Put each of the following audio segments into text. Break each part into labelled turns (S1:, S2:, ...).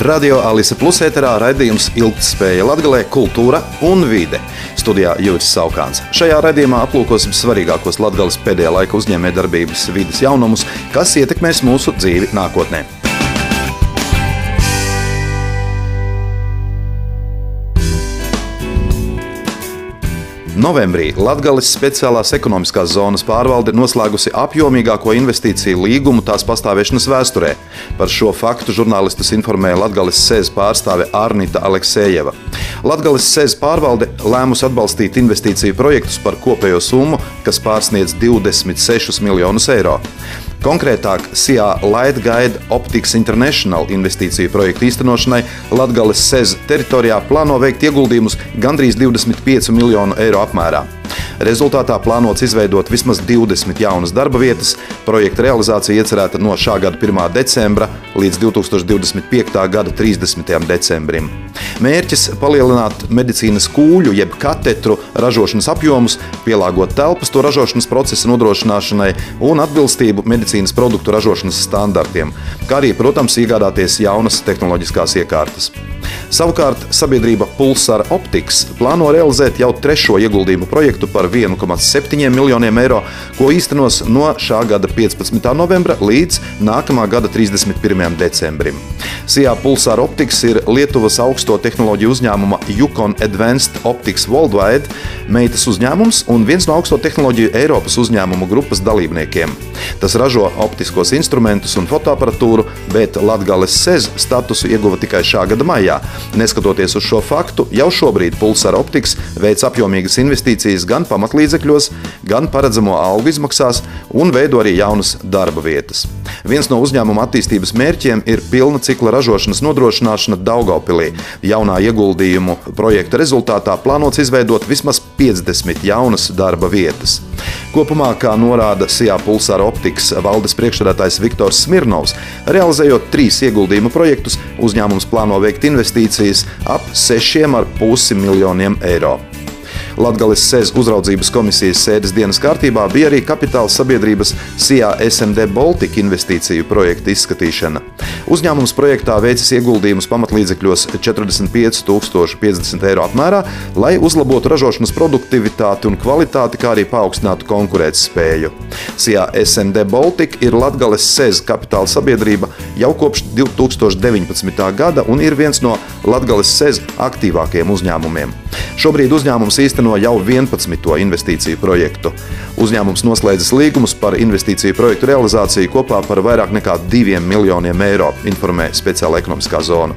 S1: Radio Alise Plus ēterā raidījums Ilgtspēja Latgalē, kultūra un vide. Studijā Juris Saukāns. Šajā raidījumā aplūkosim svarīgākos Latgales pēdējā laika uzņēmējdarbības vidas jaunumus, kas ietekmēs mūsu dzīvi nākotnē. Novembrī Latvijas speciālās ekonomiskās zonas pārvalde noslēgusi apjomīgāko investīciju līgumu tās pastāvēšanas vēsturē. Par šo faktu žurnālistus informēja Latvijas sēdes pārstāve Arnita Aleksejeva. Latvijas sēdes pārvalde lēmusi atbalstīt investīciju projektus par kopējo summu, kas pārsniedz 26 miljonus eiro. Konkrētāk, SIA Light Guide Optics International investīciju projektu īstenošanai Latvijas SEZ teritorijā plāno veikt ieguldījumus gandrīz 25 miljonu eiro apmērā. Rezultātā plānots izveidot vismaz 20 jaunas darba vietas. Projekta realizācija iecerēta no šā gada 1. decembra līdz 2025. gada 30. decembrim. Mērķis - palielināt medicīnas kūļu jeb katetru ražošanas apjomus, pielāgot telpas to ražošanas procesa nodrošināšanai un atbilstību medicīnas produktu ražošanas standartiem, kā arī, protams, iegādāties jaunas tehnoloģiskās iekārtas. Savukārt sabiedrība Pulsar Optics plāno realizēt jau trešo ieguldījumu projektu par 1,7 miljoniem eiro, ko īstenos no šā gada 15. novembra līdz nākamā gada 31. decembrim. Sijā Pulsar Optics ir Lietuvas augsto tehnoloģiju uzņēmuma Yukon Advanced Optics Worldwide meitas uzņēmums un viens no augsto tehnoloģiju Eiropas uzņēmumu grupas dalībniekiem. Tas ražo optiskos instrumentus un fotoaparatūru, bet Latvijas SEZ statusu ieguva tikai šā gada maijā. Neskatoties uz šo faktu, jau šobrīd Pulsar Optics veic apjomīgas investīcijas gan pamatlīdzekļos, gan paredzamo algu izmaksās un veido arī jaunas darba vietas. Viens no uzņēmuma attīstības mērķiem ir pilna cikla ražošanas nodrošināšana Daugopilī. Jaunā ieguldījumu projekta rezultātā plānots izveidot vismaz 50 jaunas darba vietas. Kopumā, kā norāda Sijā Pulsāra optikas valdes priekšsēdētājs Viktors Smirnovs, realizējot trīs ieguldījumu projektus, uzņēmums plāno veikt investīcijas ap 6,5 miljoniem eiro. Latvijas SEZ uzraudzības komisijas sēdes dienas kārtībā bija arī kapitāla sabiedrības SIA SMD Baltica investīciju projekta izskatīšana. Uzņēmums projektā veicis ieguldījumus pamatlīdzekļos 45,050 eiro apmērā, lai uzlabotu ražošanas produktivitāti un kvalitāti, kā arī paaugstinātu konkurētspēju. SIA SMD Baltica ir Latvijas SEZ kapitāla sabiedrība jau kopš 2019. gada un ir viens no Latvijas SEZ aktīvākajiem uzņēmumiem. Šobrīd uzņēmums īsteno jau 11. investīciju projektu. Uzņēmums noslēdzis līgumus par investīciju projektu realizāciju kopā par vairāk nekā 2 miljoniem eiro, informē speciāla ekonomiskā zona.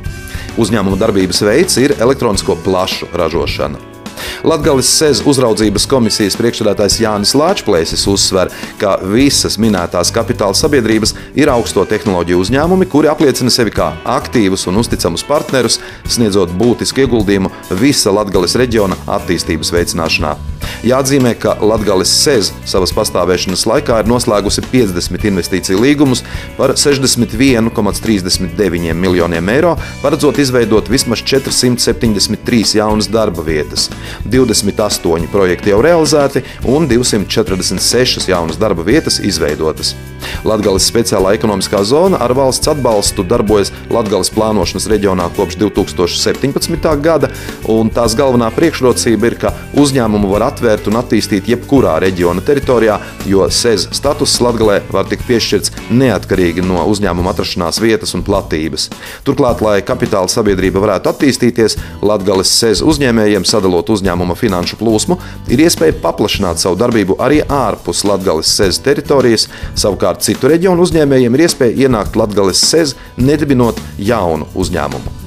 S1: Uzņēmuma darbības veids ir elektronisko plašu ražošana. Latvijas SEZ uzraudzības komisijas priekšsēdētājs Jānis Lāčplēsis uzsver, ka visas minētās kapitāla sabiedrības ir augsto tehnoloģiju uzņēmumi, kuri apliecina sevi kā aktīvus un uzticamus partnerus, sniedzot būtisku ieguldījumu visa Latvijas reģiona attīstības veicināšanā. Jāatzīmē, ka Latvijas SEZ savas pastāvēšanas laikā ir noslēgusi 50 investīciju līgumus par 61,39 miljoniem eiro, paredzot izveidot vismaz 473 jaunas darba vietas. 28 projekti jau realizēti un 246 jaunas darba vietas izveidotas. Latvijas speciālā ekonomiskā zona ar valsts atbalstu darbojas Latvijas plānošanas reģionā kopš 2017. gada, un tās galvenā priekšrocība ir, ka uzņēmumu var atvērt un attīstīt jebkurā reģiona teritorijā, jo SEZ status Latvijā var tikt piešķirts neatkarīgi no uzņēmuma atrašanās vietas un platības. Turklāt, lai kapitāla sabiedrība varētu attīstīties, Latvijas SEZ uzņēmējiem sadalot uzņēmuma finanšu plūsmu, ir iespēja paplašināt savu darbību arī ārpus Latvijas SEZ teritorijas. Savukārt citu reģionu uzņēmējiem ir iespēja ienākt Latvijas SEZ, nedibinot jaunu uzņēmumu.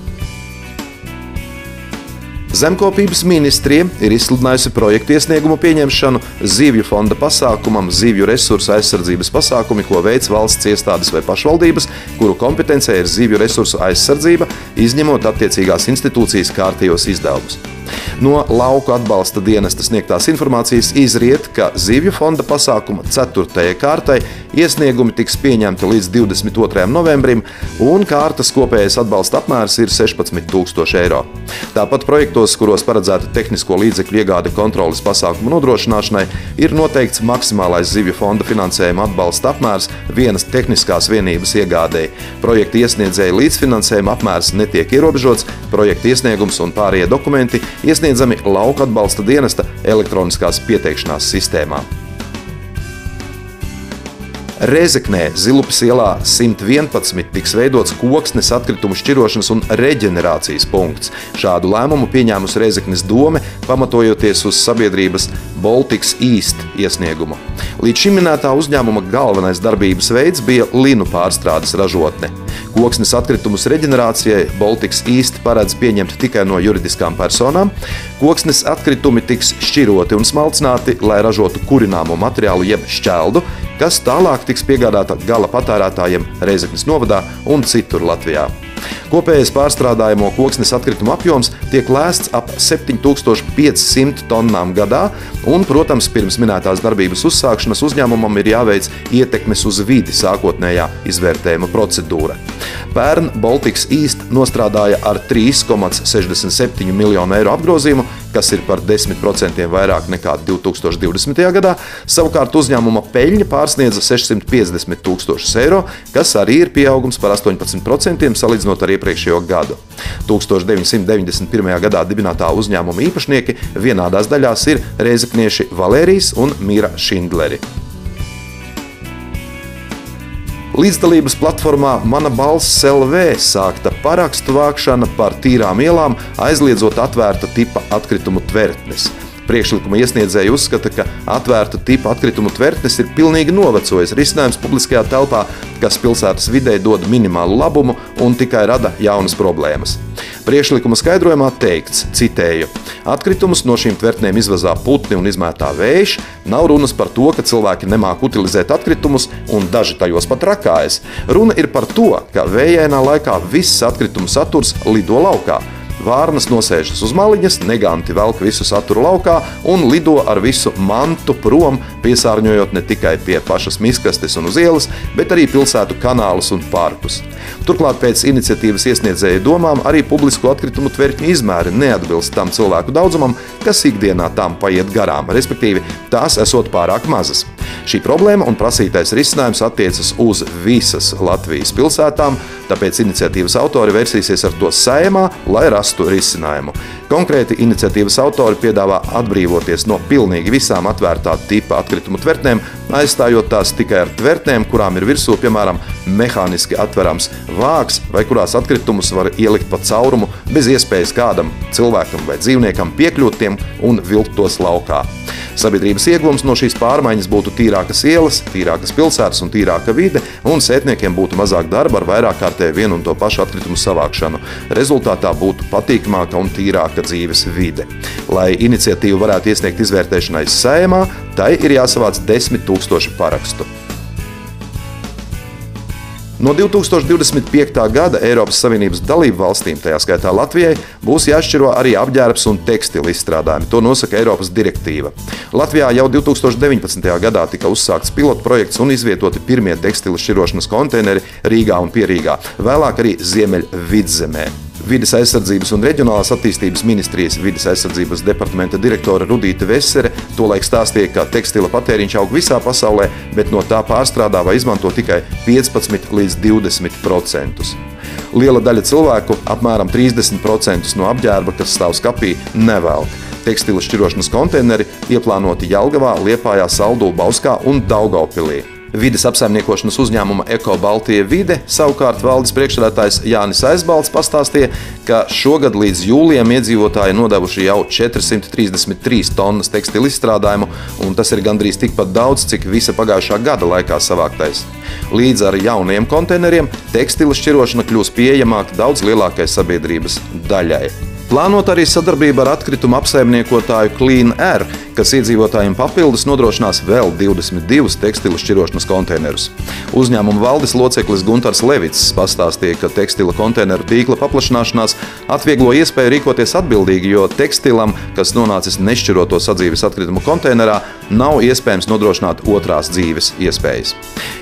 S1: Zemkopības ministrija ir izsludinājusi projektu iesniegumu pieņemšanu zivju fonda pasākumam, zivju resursu aizsardzības pasākumi, ko veic valsts iestādes vai pašvaldības, kuru kompetencija ir zivju resursu aizsardzība, izņemot attiecīgās institūcijas kārtījos izdevumus. No lauku atbalsta dienesta sniegtās informācijas izriet, ka Zivju fonda pasākuma 4. kārtai iesniegumi tiks pieņemti līdz 22. novembrim, un kārtas kopējais atbalsta apmērs ir 16,000 eiro. Tāpat projektos, kuros paredzēta tehnisko līdzekļu iegāde kontrolas pasākumu nodrošināšanai, ir noteikts maksimālais Zivju fonda finansējuma atbalsta apmērs vienas tehniskās vienības iegādēji. Projekta iesniedzēja līdzfinansējuma apmērs netiek ierobežots, projekta iesniegums un pārējie dokumenti iesniedzami lauka atbalsta dienesta elektroniskās pieteikšanās sistēmā. Rezeknē Zilupas ielā 111 tiks veidots koksnes atkritumu šķirošanas un reģenerācijas punkts. Šādu lēmumu pieņēmusi Rezeknes dome, pamatojoties uz sabiedrības Baltics East iesniegumu. Līdz šim minētā uzņēmuma galvenais darbības veids bija linu pārstrādes ražotne. Koksnes atkritumus reģenerācijai Baltics East paredz pieņemt tikai no juridiskām personām. Koksnes atkritumi tiks šķiroti un smalcināti, lai ražotu kurināmo materiālu jeb šķeldu, kas tālāk tiks piegādāta gala patērētājiem Reizeknas novadā un citur Latvijā. Kopējais pārstrādājamo koksnes atkritumu apjoms tiek lēsts ap 7500 tonnām gadā, un, protams, pirms minētās darbības uzsākšanas uzņēmumam ir jāveic ietekmes uz vidi sākotnējā izvērtējuma procedūra. Pērn Baltics East nostrādāja ar 3,67 miljonu eiro apgrozījumu, kas ir par 10% vairāk nekā 2020. gadā. Savukārt uzņēmuma peļņa pārsniedza 650 tūkstošus eiro, kas arī ir pieaugums par 18% salīdzinot ar iepriekšējo gadu. 1991. gadā dibinātā uzņēmuma īpašnieki vienādās daļās ir reizeknieši Valērijas un Mīra Šindleri. Līdzdalības platformā Mana balss LV sākta parakstu vākšana par tīrām ielām, aizliedzot atvērta tipa atkritumu tvertnes. Priekšlikuma iesniedzēji uzskata, ka atvērta tipa atkritumu tvertnes ir pilnīgi novecojis risinājums publiskajā telpā, kas pilsētas vidē dod minimālu labumu un tikai rada jaunas problēmas. Priekšlikuma skaidrojumā teikts, citēju, atkritumus no šīm tvertnēm izvazā putni un izmētā vējš, nav runas par to, ka cilvēki nemāk utilizēt atkritumus un daži tajos pat rakājas. Runa ir par to, ka vējainā laikā viss atkritumu saturs lido laukā Vārnas nosēžas uz maliņas, neganti velk visu saturu laukā un lido ar visu mantu prom, piesārņojot ne tikai pie pašas miskastes un uz ielas, bet arī pilsētu kanālus un parkus. Turklāt pēc iniciatīvas iesniedzēja domām arī publisko atkritumu tvertņu izmēri neatbilst tam cilvēku daudzumam, kas ikdienā tām paiet garām, respektīvi tās esot pārāk mazas. Šī problēma un prasītais risinājums attiecas uz visas Latvijas pilsētām, tāpēc iniciatīvas autori versīsies ar to saimā, lai rastu risinājumu. Konkrēti iniciatīvas autori piedāvā atbrīvoties no pilnīgi visām atvērtā tipa atkritumu tvertnēm, aizstājot tās tikai ar tvertnēm, kurām ir virsū, piemēram, mehāniski atverams vāks, vai kurās atkritumus var ielikt pa caurumu bez iespējas kādam cilvēkam vai dzīvniekam piekļūt tiem un vilkt tos laukā. Sabiedrības iegūms no šīs pārmaiņas būtu tīrākas ielas, tīrākas pilsētas un tīrāka vide, un sētniekiem būtu mazāk darba ar vairāk kārtēju vienu un to pašu atkritumu savākšanu. Rezultātā būtu patīkamāka un tīrāka dzīves vide. Lai iniciatīvu varētu iesniegt izvērtēšanai sējumā, tai ir jāsavāc 10 000 parakstu. No 2025. gada Eiropas Savienības dalību valstīm, tajā skaitā Latvijai, būs jāšķiro arī apģērbs un tekstilu izstrādājumi. To nosaka Eiropas direktīva. Latvijā jau 2019. gadā tika uzsākts pilotprojekts un izvietoti pirmie tekstilu šķirošanas konteineri Rīgā un Pierīgā, vēlāk arī Ziemeļvidzemē. Vides aizsardzības un reģionālās attīstības ministrijas vides aizsardzības departamenta direktore Rudīta Vesere tolaik stāstīja, ka tekstila patēriņš aug visā pasaulē, bet no tā pārstrādā vai izmanto tikai 15 līdz 20 procentus. Liela daļa cilvēku, apmēram 30% no apģērba, kas stāv skapī, nevelk. Tekstilu šķirošanas konteineri ieplānoti Jelgavā, Liepājā, Saldū, Bauskā un Daugaupilī. Vides apsaimniekošanas uzņēmuma Eko Baltija vide savukārt valdes priekšsēdētājs Jānis Aizbalts pastāstīja, ka šogad līdz jūlijam iedzīvotāji nodevuši jau 433 tonnas tekstilu izstrādājumu, un tas ir gandrīz tikpat daudz, cik visa pagājušā gada laikā savāktais. Līdz ar jauniem konteineriem tekstilu šķirošana kļūs pieejamāka daudz lielākai sabiedrības daļai. Plānot arī sadarbība ar atkritumu apsaimniekotāju Clean Air, kas iedzīvotājiem papildus nodrošinās vēl 22 tekstilu šķirošanas konteinerus. Uzņēmuma valdes loceklis Gunārs Levits pastāstīja, ka tekstila konteineru tīkla paplašināšanās atvieglo iespēju rīkoties atbildīgi, jo tekstilam, kas nonācis nešķiroto sadzīves atkritumu konteinerā, nav iespējams nodrošināt otrās dzīves iespējas.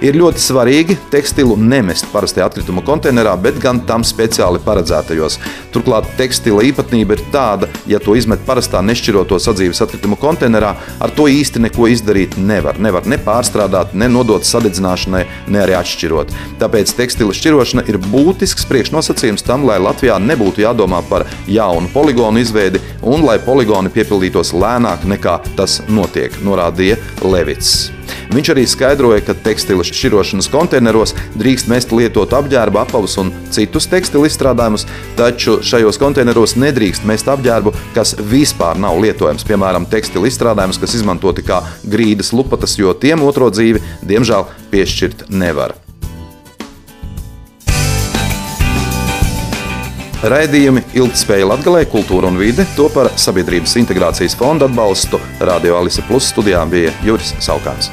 S1: Ir ļoti svarīgi tekstilu nemest parastajā atkrituma konteinerā, bet gan tam speciāli paredzētajos. Turklāt tekstila īpatnība ir tāda, ja to izmet parastā nešķiroto sadzīves atkritumu konteinerā, ar to īsti neko izdarīt nevar. Nevar ne pārstrādāt, ne nodot sadedzināšanai, ne arī atšķirot. Tāpēc tekstila šķirošana ir būtisks priekšnosacījums tam, lai Latvijā nebūtu jādomā par jaunu poligonu izveidi un lai poligoni piepildītos lēnāk nekā tas notiek, norādīja Levits. Viņš arī skaidroja, ka tekstila šķirošanas konteineros drīkst mest lietot apģērbu, apavus un citus tekstilu izstrādājumus, taču šajos konteineros nedrīkst mest apģērbu, kas vispār nav lietojams. Piemēram, tekstilu izstrādājumus, kas izmantoti kā grīdas lupatas, jo tiem otro dzīvi, diemžēl, piešķirt nevar. Raidījumi Ilgtspēja Latvijā, Kultūra un vide to par Sabiedrības integrācijas fonda atbalstu Radio Alise Plus studijām bija Juris Saukāns.